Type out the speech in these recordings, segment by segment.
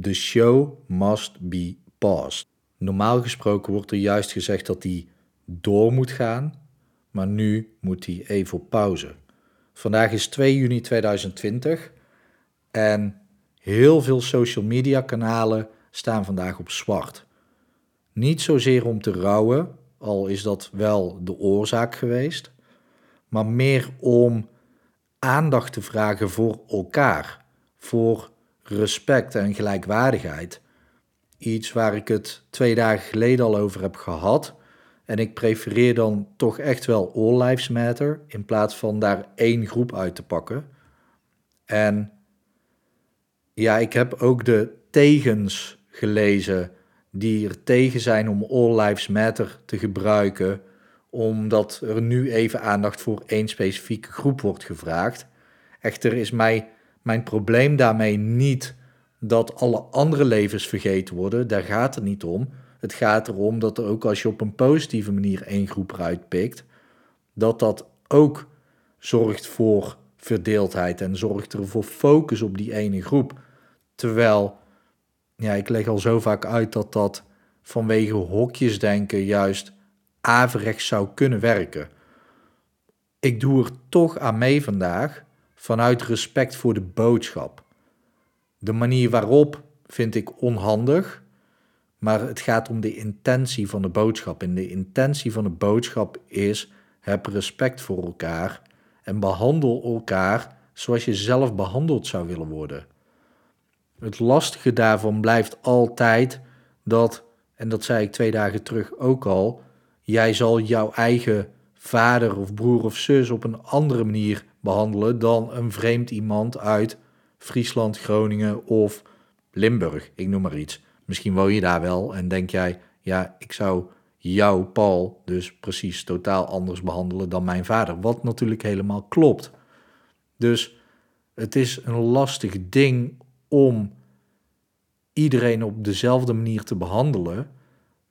The show must be paused. Normaal gesproken wordt er juist gezegd dat die door moet gaan, maar nu moet die even op pauze. Vandaag is 2 juni 2020 en heel veel social media kanalen staan vandaag op zwart. Niet zozeer om te rouwen, al is dat wel de oorzaak geweest, maar meer om aandacht te vragen voor elkaar, voor respect en gelijkwaardigheid. Iets waar ik het twee dagen geleden al over heb gehad. En ik prefereer dan toch echt wel All Lives Matter in plaats van daar één groep uit te pakken. En ja, ik heb ook de tegens gelezen die er tegen zijn om All Lives Matter te gebruiken, omdat er nu even aandacht voor één specifieke groep wordt gevraagd. Echter is mij, mijn probleem daarmee niet dat alle andere levens vergeten worden, daar gaat het niet om. Het gaat erom dat er ook als je op een positieve manier één groep eruit pikt, dat dat ook zorgt voor verdeeldheid en zorgt er voor focus op die ene groep. Terwijl, ja, ik leg al zo vaak uit dat dat vanwege hokjesdenken juist averechts zou kunnen werken. Ik doe er toch aan mee vandaag vanuit respect voor de boodschap. De manier waarop vind ik onhandig, maar het gaat om de intentie van de boodschap. En de intentie van de boodschap is: heb respect voor elkaar en behandel elkaar zoals je zelf behandeld zou willen worden. Het lastige daarvan blijft altijd dat, en dat zei ik twee dagen terug ook al, jij zal jouw eigen vader of broer of zus op een andere manier behandelen dan een vreemd iemand uit Friesland, Groningen of Limburg, ik noem maar iets. Misschien woon je daar wel en denk jij, ja, ik zou jou, Paul, dus precies totaal anders behandelen dan mijn vader. Wat natuurlijk helemaal klopt. Dus het is een lastig ding om iedereen op dezelfde manier te behandelen.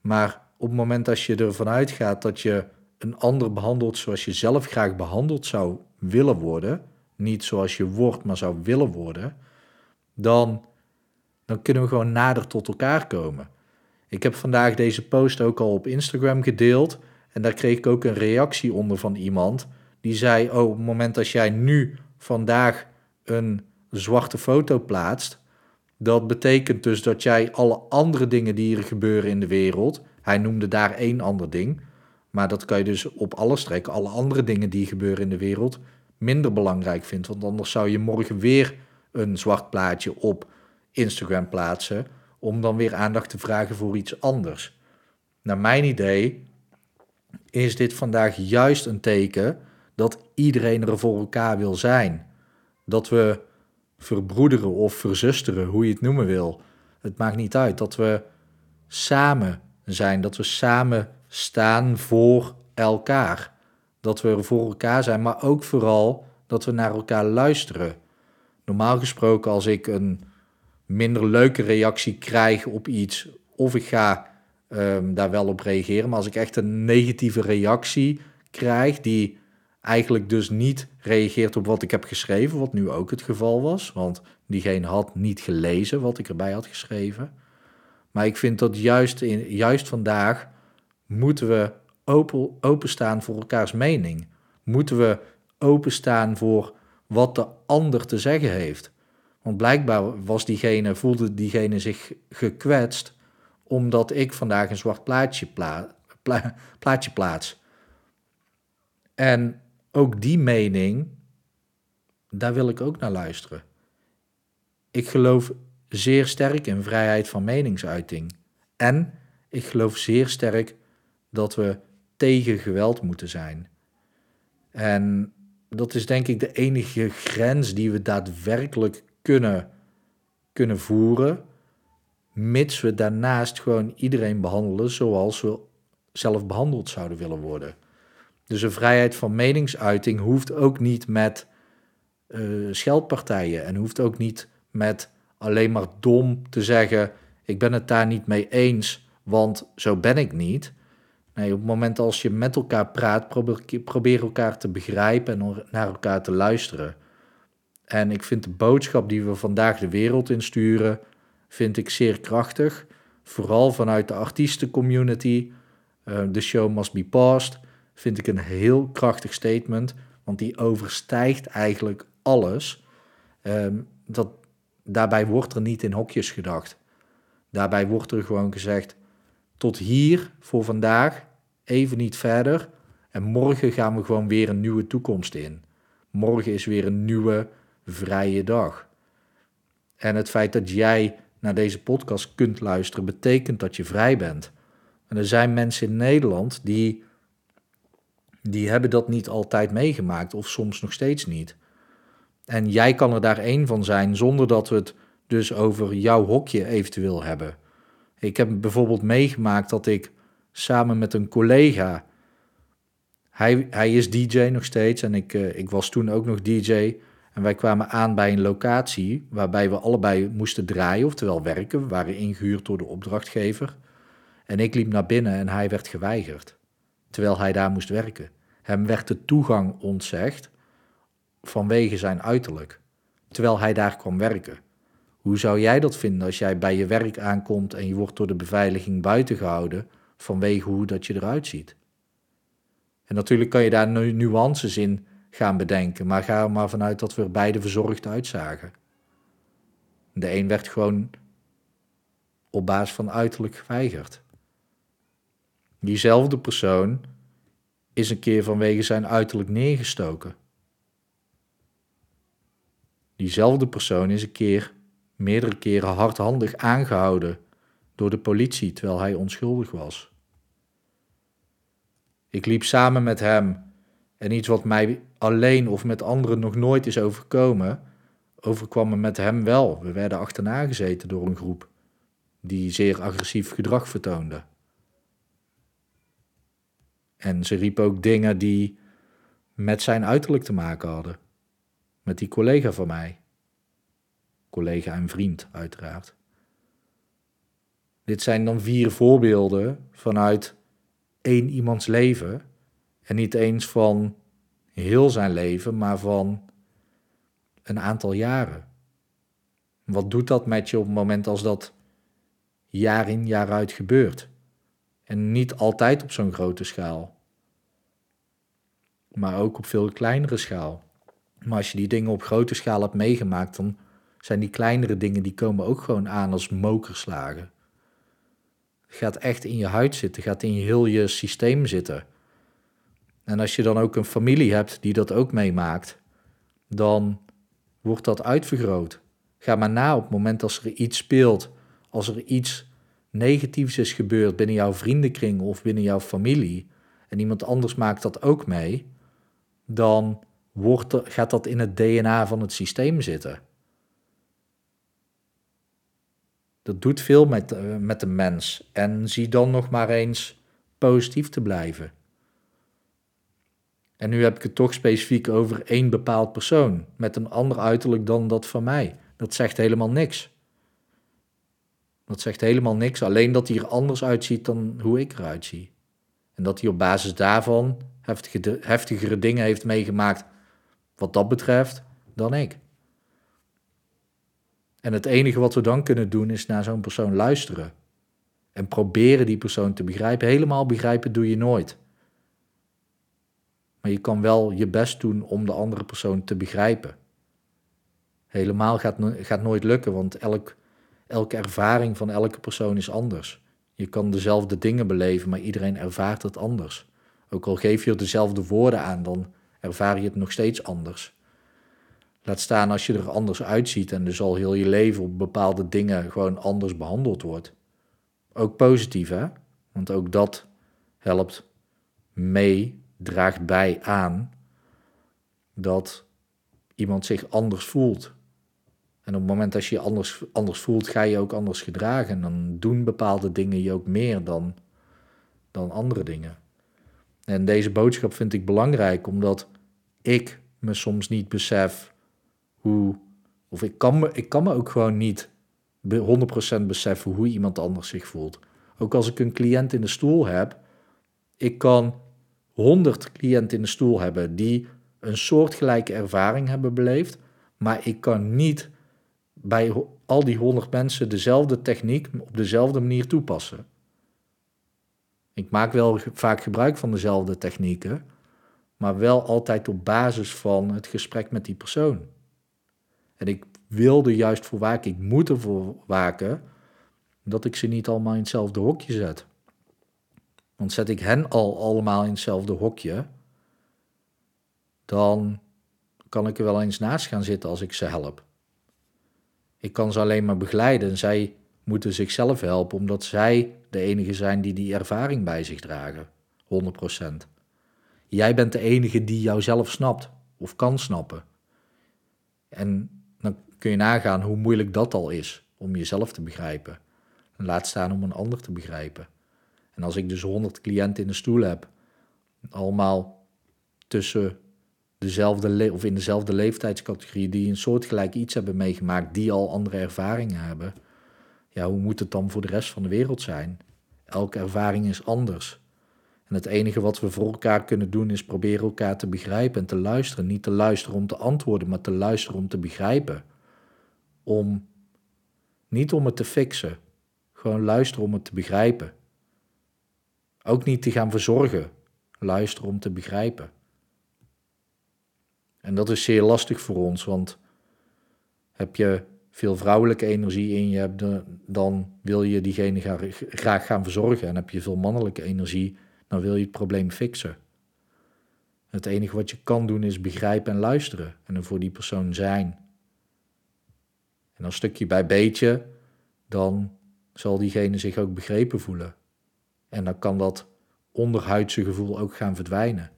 Maar op het moment dat je ervan uitgaat dat je een ander behandelt zoals je zelf graag behandeld zou willen worden, niet zoals je wordt, maar zou willen worden, dan, dan kunnen we gewoon nader tot elkaar komen. Ik heb vandaag deze post ook al op Instagram gedeeld en daar kreeg ik ook een reactie onder van iemand die zei: Oh, op het moment dat jij nu vandaag een zwarte foto plaatst, dat betekent dus dat jij alle andere dingen die er gebeuren in de wereld, hij noemde daar één ander ding, maar dat kan je dus op alles trekken, alle andere dingen die gebeuren in de wereld, minder belangrijk vindt. Want anders zou je morgen weer een zwart plaatje op Instagram plaatsen, om dan weer aandacht te vragen voor iets anders. Naar mijn idee is dit vandaag juist een teken dat iedereen er voor elkaar wil zijn. Dat we verbroederen of verzusteren, hoe je het noemen wil. Het maakt niet uit. Dat we samen zijn, dat we samen staan voor elkaar. Dat we er voor elkaar zijn, maar ook vooral dat we naar elkaar luisteren. Normaal gesproken, als ik een minder leuke reactie krijg op iets, of ik ga um, daar wel op reageren, maar als ik echt een negatieve reactie krijg, die eigenlijk dus niet reageert op wat ik heb geschreven, wat nu ook het geval was, want diegene had niet gelezen wat ik erbij had geschreven. Maar ik vind dat juist, in, juist vandaag moeten we open, openstaan voor elkaars mening. Moeten we openstaan voor wat de ander te zeggen heeft. Want blijkbaar was diegene, voelde diegene zich gekwetst omdat ik vandaag een zwart plaatje, pla, plaatje plaats. En ook die mening, daar wil ik ook naar luisteren. Ik geloof zeer sterk in vrijheid van meningsuiting. En ik geloof zeer sterk dat we tegen geweld moeten zijn. En dat is denk ik de enige grens die we daadwerkelijk kunnen, kunnen voeren, mits we daarnaast gewoon iedereen behandelen zoals we zelf behandeld zouden willen worden. Dus een vrijheid van meningsuiting hoeft ook niet met uh, scheldpartijen en hoeft ook niet met alleen maar dom te zeggen: ik ben het daar niet mee eens, want zo ben ik niet. Nee, op het moment als je met elkaar praat, probeer, elkaar te begrijpen en naar elkaar te luisteren. En ik vind de boodschap die we vandaag de wereld insturen, vind ik zeer krachtig. Vooral vanuit de artiestencommunity. Uh, The show must be paused. Vind ik een heel krachtig statement. Want die overstijgt eigenlijk alles. Ehm, dat, daarbij wordt er niet in hokjes gedacht. Daarbij wordt er gewoon gezegd: tot hier voor vandaag, even niet verder. En morgen gaan we gewoon weer een nieuwe toekomst in. Morgen is weer een nieuwe vrije dag. En het feit dat jij naar deze podcast kunt luisteren, betekent dat je vrij bent. En er zijn mensen in Nederland die, die hebben dat niet altijd meegemaakt, of soms nog steeds niet. En jij kan er daar één van zijn, zonder dat we het dus over jouw hokje eventueel hebben. Ik heb bijvoorbeeld meegemaakt dat ik samen met een collega. Hij, hij is DJ nog steeds en ik, uh, ik was toen ook nog DJ. En wij kwamen aan bij een locatie waarbij we allebei moesten draaien, oftewel werken. We waren ingehuurd door de opdrachtgever. En ik liep naar binnen en hij werd geweigerd, terwijl hij daar moest werken. Hem werd de toegang ontzegd vanwege zijn uiterlijk, terwijl hij daar kwam werken. Hoe zou jij dat vinden als jij bij je werk aankomt en je wordt door de beveiliging buiten gehouden vanwege hoe dat je eruit ziet? En natuurlijk kan je daar nu nuances in gaan bedenken, maar ga er maar vanuit dat we er beide verzorgd uitzagen. De een werd gewoon op basis van uiterlijk geweigerd. Diezelfde persoon is een keer vanwege zijn uiterlijk neergestoken. Diezelfde persoon is een keer meerdere keren hardhandig aangehouden door de politie terwijl hij onschuldig was. Ik liep samen met hem en iets wat mij alleen of met anderen nog nooit is overkomen, overkwam me met hem wel. We werden achterna gezeten door een groep die zeer agressief gedrag vertoonde. En ze riep ook dingen die met zijn uiterlijk te maken hadden. Met die collega van mij collega en vriend, uiteraard. Dit zijn dan vier voorbeelden vanuit één iemands leven. En niet eens van heel zijn leven, maar van een aantal jaren. Wat doet dat met je op het moment als dat jaar in jaar uit gebeurt? En niet altijd op zo'n grote schaal, maar ook op veel kleinere schaal. Maar als je die dingen op grote schaal hebt meegemaakt, dan zijn die kleinere dingen, die komen ook gewoon aan als mokerslagen. Het gaat echt in je huid zitten, gaat in heel je systeem zitten. En als je dan ook een familie hebt die dat ook meemaakt, dan wordt dat uitvergroot. Ga maar na op het moment als er iets speelt, als er iets negatiefs is gebeurd binnen jouw vriendenkring of binnen jouw familie, en iemand anders maakt dat ook mee, dan wordt er, gaat dat in het DNA van het systeem zitten. Dat doet veel met, uh, met de mens. En zie dan nog maar eens positief te blijven. En nu heb ik het toch specifiek over één bepaald persoon, met een ander uiterlijk dan dat van mij. Dat zegt helemaal niks. Dat zegt helemaal niks, alleen dat hij er anders uitziet dan hoe ik eruit zie. En dat hij op basis daarvan heftige, heftigere dingen heeft meegemaakt, wat dat betreft, dan ik. En het enige wat we dan kunnen doen is naar zo'n persoon luisteren. En proberen die persoon te begrijpen. Helemaal begrijpen doe je nooit. Maar je kan wel je best doen om de andere persoon te begrijpen. Helemaal gaat, gaat nooit lukken, want elk, elke ervaring van elke persoon is anders. Je kan dezelfde dingen beleven, maar iedereen ervaart het anders. Ook al geef je er dezelfde woorden aan, dan ervaar je het nog steeds anders. Laat staan als je er anders uitziet en dus al heel je leven op bepaalde dingen gewoon anders behandeld wordt. Ook positief, hè? Want ook dat helpt mee, draagt bij aan dat iemand zich anders voelt. En op het moment dat je je anders, anders voelt, ga je ook anders gedragen. En dan doen bepaalde dingen je ook meer dan, dan andere dingen. En deze boodschap vind ik belangrijk, omdat ik me soms niet besef hoe. Of ik kan me, ik kan ook gewoon niet 100% beseffen hoe iemand anders zich voelt. Ook als ik een cliënt in de stoel heb, ik kan 100 cliënten in de stoel hebben die een soortgelijke ervaring hebben beleefd, maar ik kan niet bij al die honderd mensen dezelfde techniek op dezelfde manier toepassen. Ik maak wel vaak gebruik van dezelfde technieken, maar wel altijd op basis van het gesprek met die persoon. En ik wilde juist voor waken, ik moet ervoor waken, dat ik ze niet allemaal in hetzelfde hokje zet. Want zet ik hen al allemaal in hetzelfde hokje, dan kan ik er wel eens naast gaan zitten als ik ze help. Ik kan ze alleen maar begeleiden en zij moeten zichzelf helpen omdat zij de enige zijn die die ervaring bij zich dragen. 100%. Jij bent de enige die jouzelf snapt of kan snappen. En kun je nagaan hoe moeilijk dat al is om jezelf te begrijpen. En laat staan om een ander te begrijpen. En als ik dus 100 cliënten in de stoel heb, allemaal tussen dezelfde of in dezelfde leeftijdscategorie, die een soortgelijk iets hebben meegemaakt, die al andere ervaringen hebben, ja, hoe moet het dan voor de rest van de wereld zijn? Elke ervaring is anders. En het enige wat we voor elkaar kunnen doen is proberen elkaar te begrijpen en te luisteren. Niet te luisteren om te antwoorden, maar te luisteren om te begrijpen. Om, niet om het te fixen, gewoon luisteren om het te begrijpen. Ook niet te gaan verzorgen, luisteren om te begrijpen. En dat is zeer lastig voor ons, want heb je veel vrouwelijke energie in je dan wil je diegene graag gaan verzorgen. En heb je veel mannelijke energie, dan wil je het probleem fixen. Het enige wat je kan doen is begrijpen en luisteren en er voor die persoon zijn. En dan stukje bij beetje, dan zal diegene zich ook begrepen voelen. En dan kan dat onderhuidse gevoel ook gaan verdwijnen.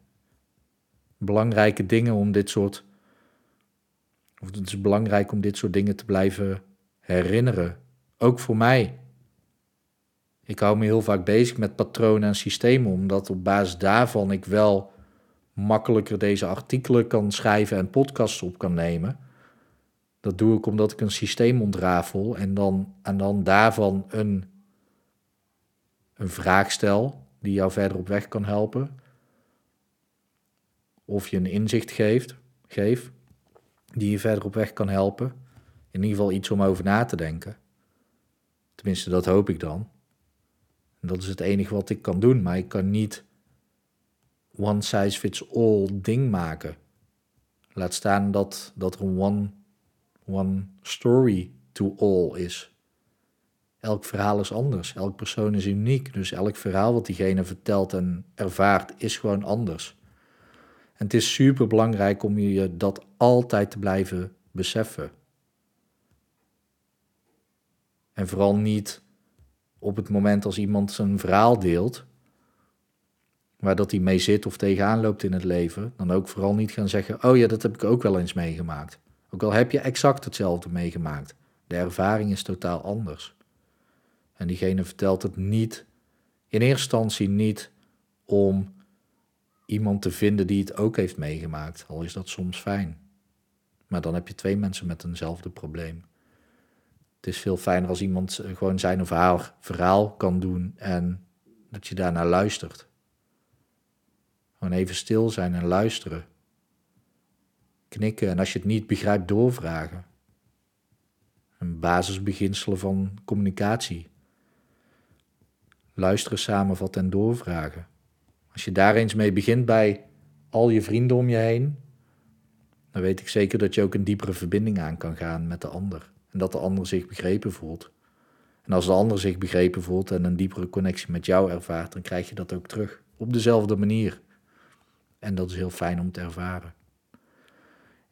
Belangrijke dingen om dit soort of het is belangrijk om dit soort dingen te blijven herinneren. Ook voor mij. Ik hou me heel vaak bezig met patronen en systemen, omdat op basis daarvan ik wel makkelijker deze artikelen kan schrijven en podcasts op kan nemen. Dat doe ik omdat ik een systeem ontrafel en dan, en dan daarvan een, een vraag stel die jou verder op weg kan helpen. Of je een inzicht geeft, geef die je verder op weg kan helpen. In ieder geval iets om over na te denken. Tenminste, dat hoop ik dan. Dat is het enige wat ik kan doen, maar ik kan niet one size fits all ding maken. Laat staan dat, dat er een one, one story to all is. Elk verhaal is anders, elk persoon is uniek, dus elk verhaal wat diegene vertelt en ervaart is gewoon anders. En het is super belangrijk om je dat altijd te blijven beseffen. En vooral niet op het moment als iemand zijn verhaal deelt, waar dat hij mee zit of tegenaan loopt in het leven, dan ook vooral niet gaan zeggen: Oh ja, dat heb ik ook wel eens meegemaakt. Ook al heb je exact hetzelfde meegemaakt, de ervaring is totaal anders. En diegene vertelt het niet, in eerste instantie niet om iemand te vinden die het ook heeft meegemaakt, al is dat soms fijn. Maar dan heb je twee mensen met eenzelfde probleem. Het is veel fijner als iemand gewoon zijn of haar verhaal kan doen en dat je daarnaar luistert. Gewoon even stil zijn en luisteren. Knikken en als je het niet begrijpt, doorvragen. Een basisbeginselen van communicatie. Luisteren, samenvatten en doorvragen. Als je daar eens mee begint bij al je vrienden om je heen, dan weet ik zeker dat je ook een diepere verbinding aan kan gaan met de ander. En dat de ander zich begrepen voelt. En als de ander zich begrepen voelt en een diepere connectie met jou ervaart, dan krijg je dat ook terug. Op dezelfde manier. En dat is heel fijn om te ervaren.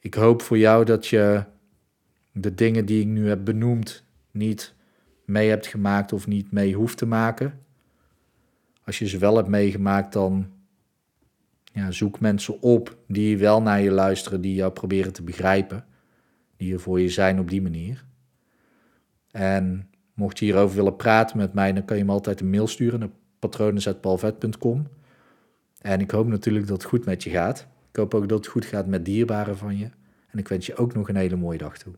Ik hoop voor jou dat je de dingen die ik nu heb benoemd niet mee hebt gemaakt of niet mee hoeft te maken. Als je ze wel hebt meegemaakt, dan ja, zoek mensen op die wel naar je luisteren, die jou proberen te begrijpen, die er voor je zijn op die manier. En mocht je hierover willen praten met mij, dan kan je me altijd een mail sturen naar patronen.palvet.com. En ik hoop natuurlijk dat het goed met je gaat. Ik hoop ook dat het goed gaat met dierbaren van je. En ik wens je ook nog een hele mooie dag toe.